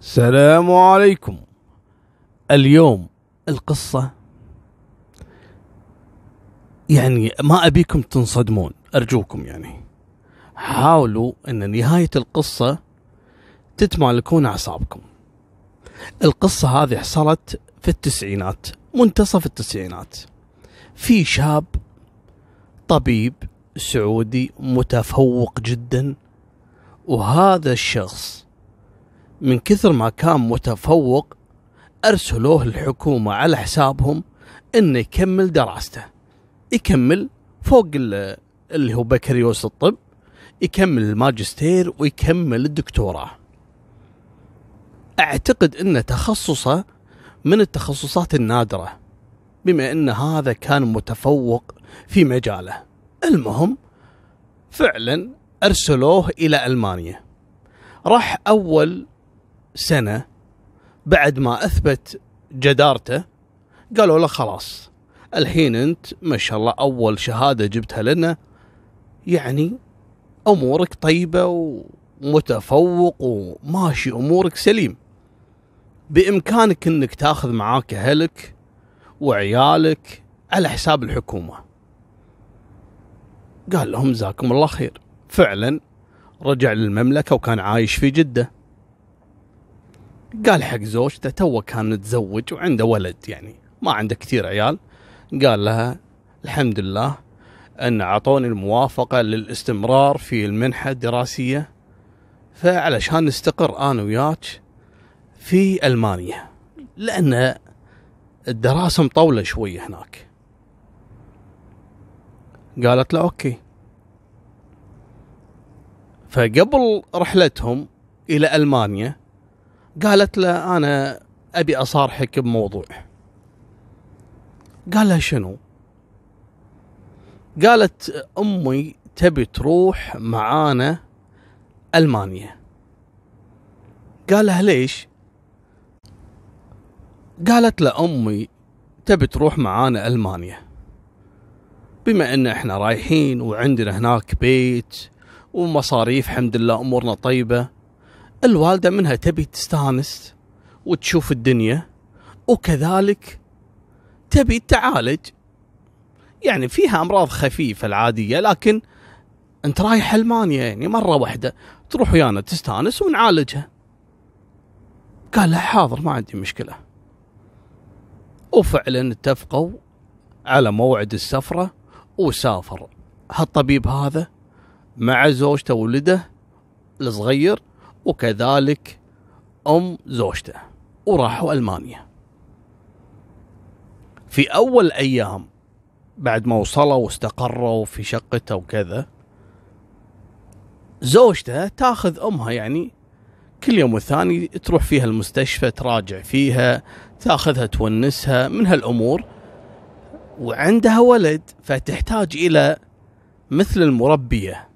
السلام عليكم. اليوم القصة يعني ما أبيكم تنصدمون أرجوكم يعني. حاولوا أن نهاية القصة تتمالكون أعصابكم. القصة هذه حصلت في التسعينات منتصف التسعينات. في شاب طبيب سعودي متفوق جدا وهذا الشخص من كثر ما كان متفوق أرسلوه الحكومة على حسابهم إنه يكمل دراسته. يكمل فوق اللي هو بكالوريوس الطب يكمل الماجستير ويكمل الدكتوراه. أعتقد إن تخصصه من التخصصات النادرة بما إن هذا كان متفوق في مجاله. المهم فعلا أرسلوه إلى ألمانيا. راح أول سنة بعد ما أثبت جدارته قالوا له خلاص الحين أنت ما شاء الله أول شهادة جبتها لنا يعني أمورك طيبة ومتفوق وماشي أمورك سليم. بإمكانك أنك تأخذ معاك أهلك وعيالك على حساب الحكومة. قال لهم جزاكم الله خير. فعلا رجع للمملكة وكان عايش في جدة. قال حق زوجته تو كان متزوج وعنده ولد يعني. ما عنده كثير عيال. قال لها الحمد لله أن أعطوني الموافقة للاستمرار في المنحة الدراسية. فعلشان نستقر أنا وياك في ألمانيا. لأن الدراسة مطولة شوية هناك. قالت له أوكي. فقبل رحلتهم إلى ألمانيا قالت له أنا أبي أصارحك بموضوع. قال لها شنو؟ قالت أمي تبي تروح معانا ألمانيا. قال لها ليش؟ قالت له أمي تبي تروح معانا ألمانيا. بما إن إحنا رايحين وعندنا هناك بيت ومصاريف الحمد لله أمورنا طيبة الوالدة منها تبي تستانس وتشوف الدنيا وكذلك تبي تعالج. يعني فيها أمراض خفيفة العادية لكن أنت رايح ألمانيا يعني مرة واحدة تروح ويانا تستانس ونعالجها. قال له حاضر ما عندي مشكلة. وفعلا اتفقوا على موعد السفرة وسافر. هالطبيب هذا مع زوجته وولده الصغير وكذلك أم زوجته وراحوا ألمانيا. في أول أيام بعد ما وصلوا واستقروا في شقته وكذا زوجته تاخذ أمها يعني كل يوم والثاني تروح فيها المستشفى تراجع فيها تاخذها تونسها من هالأمور وعندها ولد فتحتاج إلى مثل المربية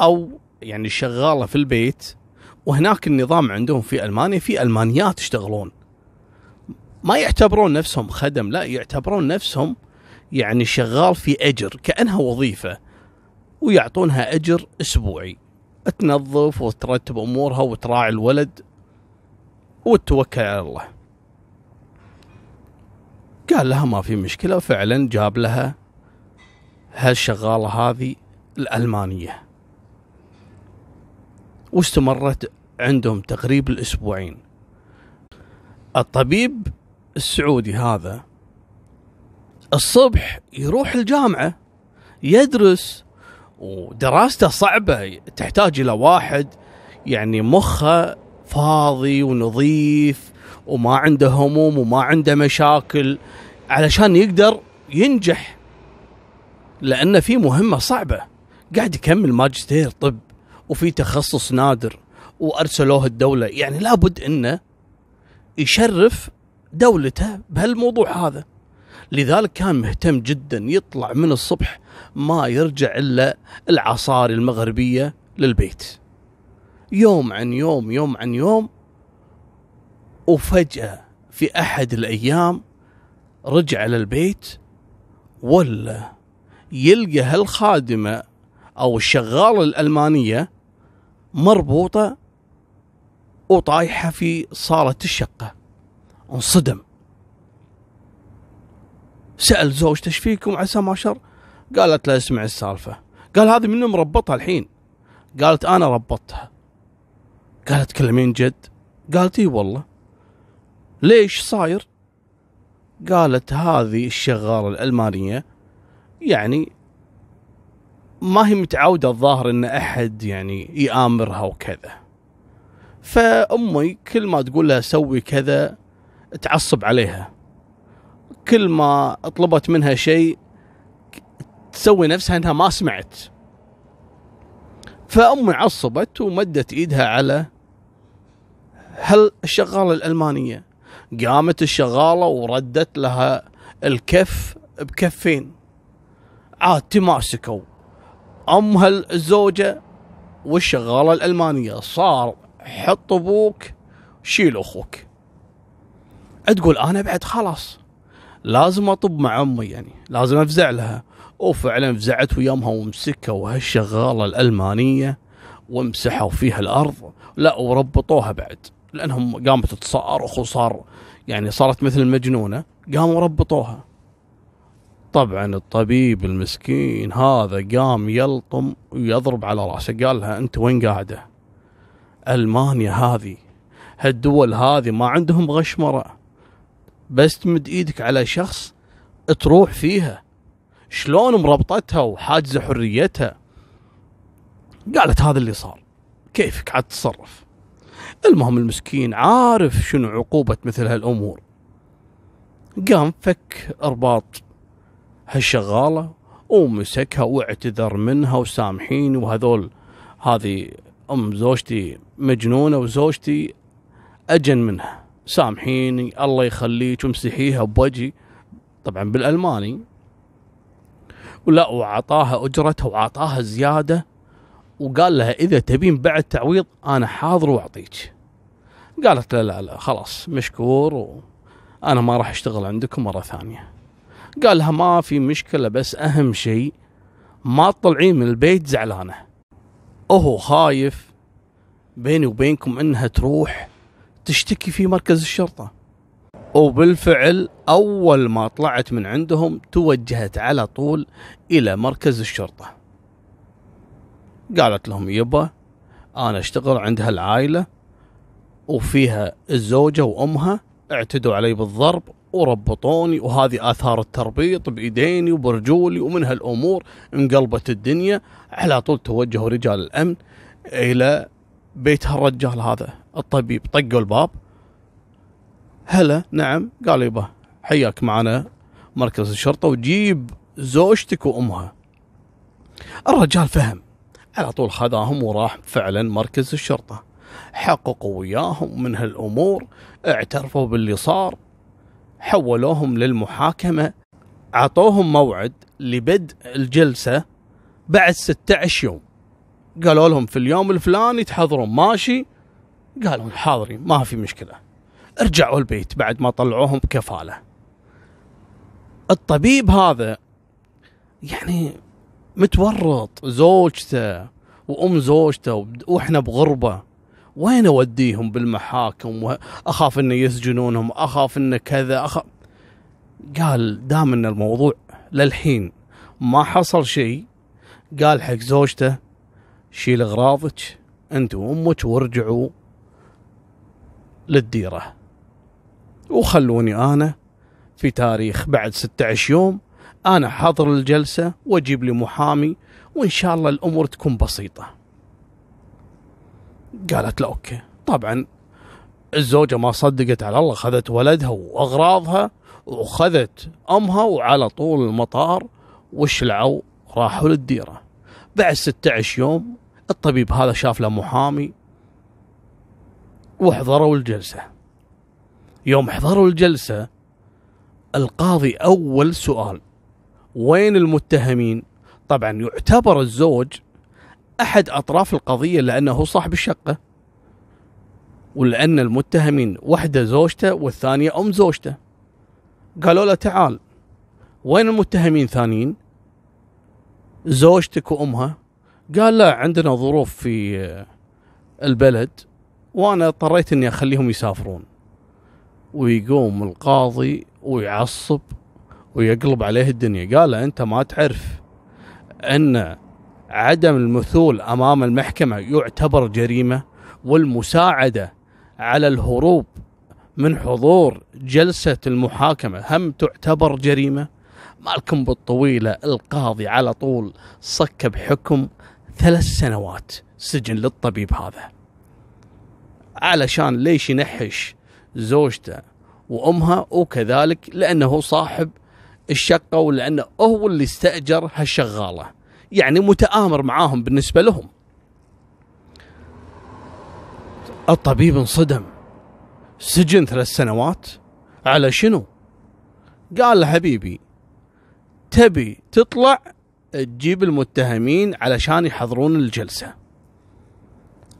أو يعني شغالة في البيت. وهناك النظام عندهم في ألمانيا في ألمانيات يشتغلون. ما يعتبرون نفسهم خدم لا يعتبرون نفسهم يعني شغال في أجر كأنها وظيفة ويعطونها أجر أسبوعي. تنظف وترتب أمورها وتراعي الولد وتتوكل على الله. قال لها ما في مشكلة فعلا جاب لها هالشغالة هذه الألمانية. واستمرت عندهم تقريب الأسبوعين. الطبيب السعودي هذا الصبح يروح الجامعة يدرس ودراسته صعبة تحتاج إلى واحد يعني مخه فاضي ونظيف وما عنده هموم وما عنده مشاكل علشان يقدر ينجح لأن في مهمة صعبة. قاعد يكمل ماجستير طب. وفي تخصص نادر وأرسلوه الدولة. يعني لابد إنه يشرف دولته بهالموضوع هذا. لذلك كان مهتم جدا يطلع من الصبح ما يرجع إلا العصاري المغربية للبيت. يوم عن يوم يوم عن يوم وفجأة في أحد الأيام رجع للبيت ولا يلقى هالخادمة أو الشغالة الألمانية مربوطة وطايحة في صالة الشقة. انصدم. سأل زوجته إيش فيكم عسى ما شر؟ قالت له اسمع السالفة. قال هذه منو مربطها الحين؟ قالت أنا ربطتها. قالت تكلمين جد. قالت إي والله. ليش صاير؟ قالت هذه الشغالة الألمانية يعني ما هي متعودة الظاهر إن أحد يعني يآمرها وكذا. فأمي كل ما تقول لها سوي كذا تعصب عليها. كل ما طلبت منها شيء تسوي نفسها إنها ما سمعت. فأمي عصبت ومدت إيدها على هل الشغالة الألمانية. قامت الشغالة وردت لها الكف بكفين. عاد تماسكوا. ام هالزوجه والشغالة الألمانية. صار حط أبوك شيل أخوك. تقول أنا بعد خلاص. لازم أطب مع أمي يعني. لازم أفزع لها. وفعلا فزعت ويامها ومسكوا هالشغاله الألمانية ومسحوا فيها الأرض. لا وربطوها بعد. لأنهم قامت تصارخ وصار يعني صارت مثل المجنونة. قاموا ربطوها. طبعا الطبيب المسكين هذا قام يلطم ويضرب على رأسه قال لها أنت وين قاعدة؟ ألمانيا هذه هالدول هذه ما عندهم غشمرة. بس تمد إيدك على شخص تروح فيها. شلون مربطتها وحاجزه حريتها؟ قالت هذا اللي صار. كيفك؟ عاد تتصرف المهم المسكين عارف شنو عقوبة مثل هالأمور. قام فك أرباط هالشغالة ومسكها واعتذر منها وسامحيني وهذول هذه أم زوجتي مجنونة وزوجتي أجن منها. سامحيني الله يخليك ومسحيها بوجهي. طبعا بالألماني. ولا وعطاها أجرتها وعطاها زيادة. وقال لها إذا تبين بعد تعويض أنا حاضر وأعطيك. قالت لا لا لا خلاص مشكور وأنا ما راح أشتغل عندكم مرة ثانية. قال لها ما في مشكلة بس أهم شيء ما تطلعين من البيت زعلانة. وهو خايف بيني وبينكم إنها تروح تشتكي في مركز الشرطة. وبالفعل أول ما طلعت من عندهم توجهت على طول إلى مركز الشرطة. قالت لهم يبا أنا أشتغل عند هالعائلة وفيها الزوجة وأمها اعتدوا علي بالضرب وربطوني وهذه آثار التربيط بإيديني وبرجولي ومن هالأمور انقلبت الدنيا على طول توجهوا رجال الأمن إلى بيت هالرجال هذا الطبيب. طقوا الباب. هلا نعم. قال يبا حياك معنا مركز الشرطة وجيب زوجتك وأمها. الرجال فهم. على طول خذاهم وراح فعلا مركز الشرطة. حققوا وياهم من هالأمور اعترفوا باللي صار. حولوهم للمحاكمة عطوهم موعد لبدء الجلسة بعد 16 يوم. قالوا لهم في اليوم الفلاني تحضرون ماشي؟ قالوا حاضرين ما في مشكلة. رجعوا البيت بعد ما طلعوهم بكفالة. الطبيب هذا يعني متورط زوجته وأم زوجته وإحنا بغربة. وين أوديهم بالمحاكم؟ واخاف انه يسجنونهم أخاف انه كذا أخاف. قال دام إن الموضوع للحين ما حصل شيء قال حق زوجته شيل أغراضك أنت وأمك وارجعوا للديرة. وخلوني أنا في تاريخ بعد 16 يوم أنا حاضر الجلسة وأجيب لي محامي وإن شاء الله الأمور تكون بسيطة. قالت له أوكي. طبعا الزوجة ما صدقت على الله خذت ولدها وأغراضها وخذت أمها وعلى طول المطار وشلعوا راحوا للديرة. بعد 16 يوم الطبيب هذا شاف له محامي وحضروا الجلسة. يوم حضروا الجلسة القاضي أول سؤال وين المتهمين؟ طبعا يعتبر الزوج أحد أطراف القضية لأنه صاحب الشقة ولأن المتهمين واحدة زوجته والثانية أم زوجته. قالوا له تعال وين المتهمين ثانيين؟ زوجتك وأمها؟ قال لا عندنا ظروف في البلد وأنا اضطريت إني أخليهم يسافرون. ويقوم القاضي ويعصب ويقلب عليه الدنيا. قال أنت ما تعرف أن عدم المثول أمام المحكمة يعتبر جريمة والمساعدة على الهروب من حضور جلسة المحاكمة هم تعتبر جريمة؟ مالكم بالطويلة القاضي على طول صك بحكم ثلاث سنوات سجن للطبيب هذا. علشان ليش ينحش زوجته وأمها وكذلك؟ لأنه صاحب الشقة ولأنه هو اللي استأجر هالشغالة. يعني متآمر معاهم بالنسبة لهم. الطبيب انصدم. سجن ثلاث سنوات. على شنو؟ قال له حبيبي تبي تطلع تجيب المتهمين علشان يحضرون الجلسة.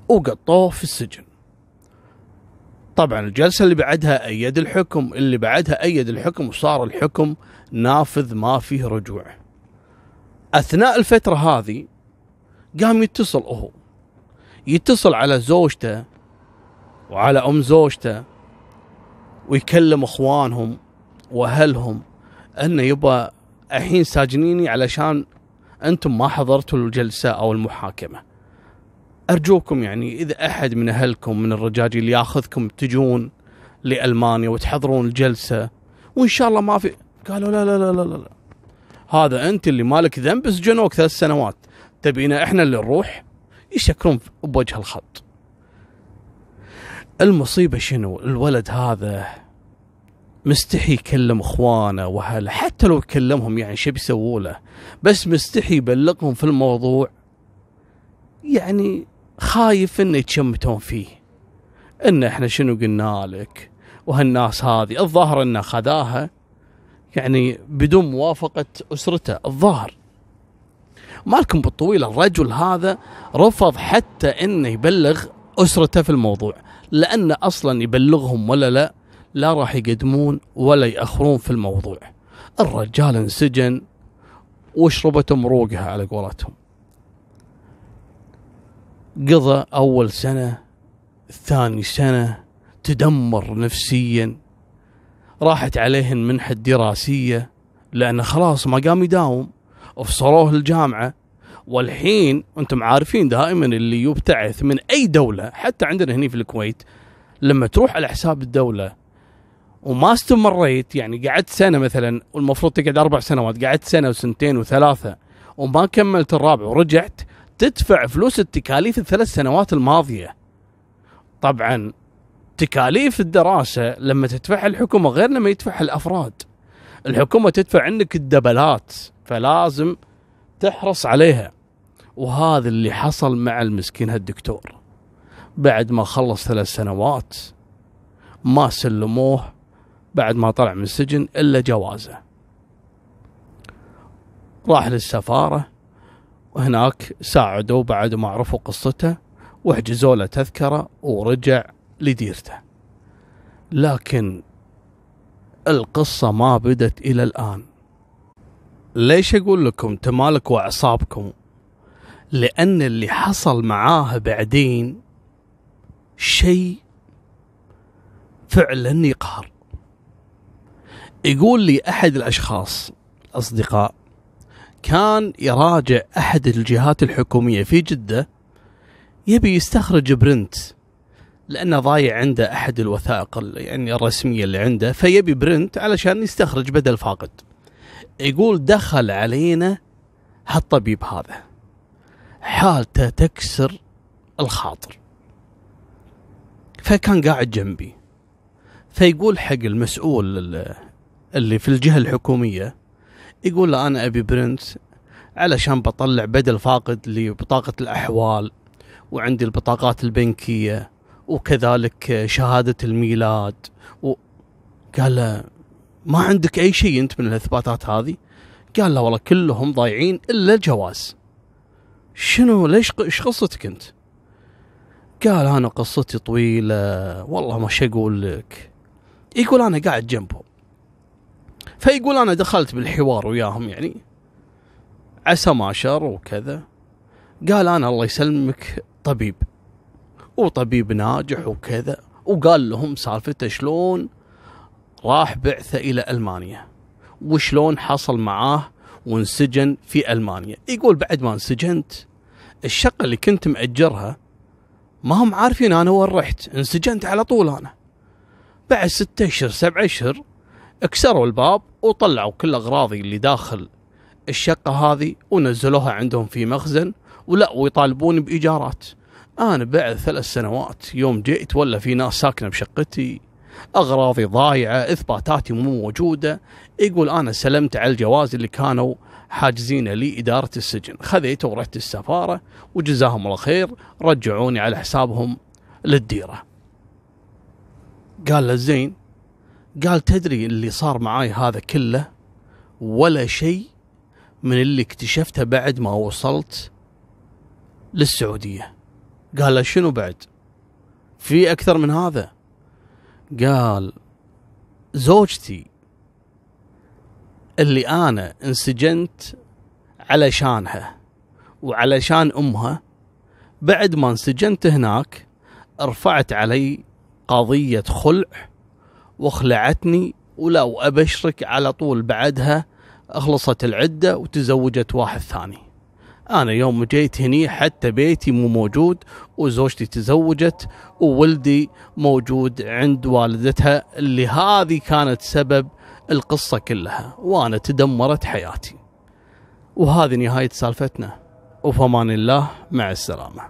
وقطوه في السجن. طبعا الجلسة اللي بعدها أيد الحكم اللي بعدها أيد الحكم وصار الحكم نافذ ما فيه رجوع. أثناء الفترة هذه قام يتصل هو يتصل على زوجته وعلى أم زوجته ويكلم إخوانهم وأهلهم انه يبا الحين ساجنيني علشان أنتم ما حضرتوا الجلسة أو المحاكمة. أرجوكم يعني إذا أحد من أهلكم من الرجاجيل ياخذكم تجون لألمانيا وتحضرون الجلسة وإن شاء الله ما في. قالوا لا لا لا لا لا. هذا أنت اللي مالك ذنب سجنوك ثلاث سنوات. تبينا إحنا اللي نروح يشكرون بوجه الخط. المصيبة شنو؟ الولد هذا مستحي يكلم إخوانه واهله حتى لو كلمهم يعني شو بيسووا له؟ بس مستحي يبلغهم في الموضوع. يعني خايف إنه يتشمتون فيه. إن إحنا شنو قلنا لك؟ وهالناس هذه الظاهر إنه خذاها يعني بدون موافقة أسرته الظاهر. مالكم بالطويل الرجل هذا رفض حتى إنه يبلغ أسرته في الموضوع لأن أصلا يبلغهم ولا لا لا راح يقدمون ولا يأخرون في الموضوع. الرجال انسجن وشربت مروقها على قولتهم. قضى أول سنة ثاني سنة تدمر نفسيا. راحت عليه المنحة الدراسية لأنه خلاص ما قام يداوم افصلوه الجامعة. والحين أنتم عارفين دائما اللي يبتعث من أي دولة حتى عندنا هنا في الكويت لما تروح على حساب الدولة. وما استمريت يعني قعدت سنة مثلا والمفروض تقعد أربع سنوات قعدت سنة وسنتين وثلاثة وما كملت الرابع ورجعت تدفع فلوس التكاليف الثلاث سنوات الماضية. طبعا تكاليف الدراسة لما تدفعها الحكومة غير لما يدفعها الأفراد. الحكومة تدفع عندك الدبلات فلازم تحرص عليها. وهذا اللي حصل مع المسكين هالدكتور. بعد ما خلص ثلاث سنوات ما سلموه بعد ما طلع من السجن إلا جوازه. راح للسفارة وهناك ساعدوه بعد ما عرفوا قصته وحجزوا له تذكرة ورجع لديرته. لكن القصة ما بدت إلى الآن. ليش أقول لكم تمالكوا أعصابكم لأن اللي حصل معاه بعدين شيء فعلا يقهر. يقول لي أحد الأشخاص الأصدقاء كان يراجع أحد الجهات الحكومية في جدة يبي يستخرج print. لأنه ضايع عنده أحد الوثائق يعني الرسمية اللي عنده فيبي print علشان يستخرج بدل فاقد. يقول دخل علينا هالطبيب هذا. حالته تكسر الخاطر. فكان قاعد جنبي. فيقول حق المسؤول اللي في الجهة الحكومية يقول له أنا أبي برنت علشان بطلع بدل فاقد لبطاقة الأحوال وعندي البطاقات البنكية. وكذلك شهادة الميلاد و... قال له ما عندك أي شيء أنت من الإثباتات هذه؟ قال له والله كلهم ضايعين إلا الجواز. شنو؟ ليش إيش قصتك أنت؟ قال أنا قصتي طويلة والله ما أقول لك. يقول أنا قاعد جنبهم. فيقول أنا دخلت بالحوار وياهم يعني عسى ما شر وكذا. قال أنا الله يسلمك طبيب. وطبيب ناجح وكذا. وقال لهم سالفته شلون راح بعثة إلى ألمانيا وشلون حصل معاه وانسجن في ألمانيا. يقول بعد ما انسجنت الشقة اللي كنت مأجرها ما هم عارفين أنا وين رحت انسجنت على طول أنا. بعد ستة أشهر سبعة أشهر كسروا الباب وطلعوا كل أغراضي اللي داخل الشقة هذه ونزلوها عندهم في مخزن ولا ويطالبون بإيجارات. أنا بعد ثلاث سنوات يوم جئت ولا في ناس ساكنة بشقتي أغراضي ضايعة إثباتاتي مو موجودة. يقول أنا سلمت على الجواز اللي كانوا حاجزين لي إدارة السجن. خذيته ورحت السفارة وجزاهم الله خير رجعوني على حسابهم للديرة. قال له زين قال تدري اللي صار معاي هذا كله؟ ولا شيء من اللي اكتشفته بعد ما وصلت للسعودية. قال له شنو بعد؟ في أكثر من هذا؟ قال زوجتي اللي أنا انسجنت علشانها وعلشان أمها بعد ما انسجنت هناك رفعت علي قضية خلع وخلعتني ولا وأبشرك على طول بعدها أخلصت العدة وتزوجت واحد ثاني. أنا يوم جيت هني حتى بيتي مو موجود وزوجتي تزوجت وولدي موجود عند والدتها اللي هذه كانت سبب القصة كلها وأنا تدمرت حياتي. وهذه نهاية سالفتنا. وفمان الله مع السلامة.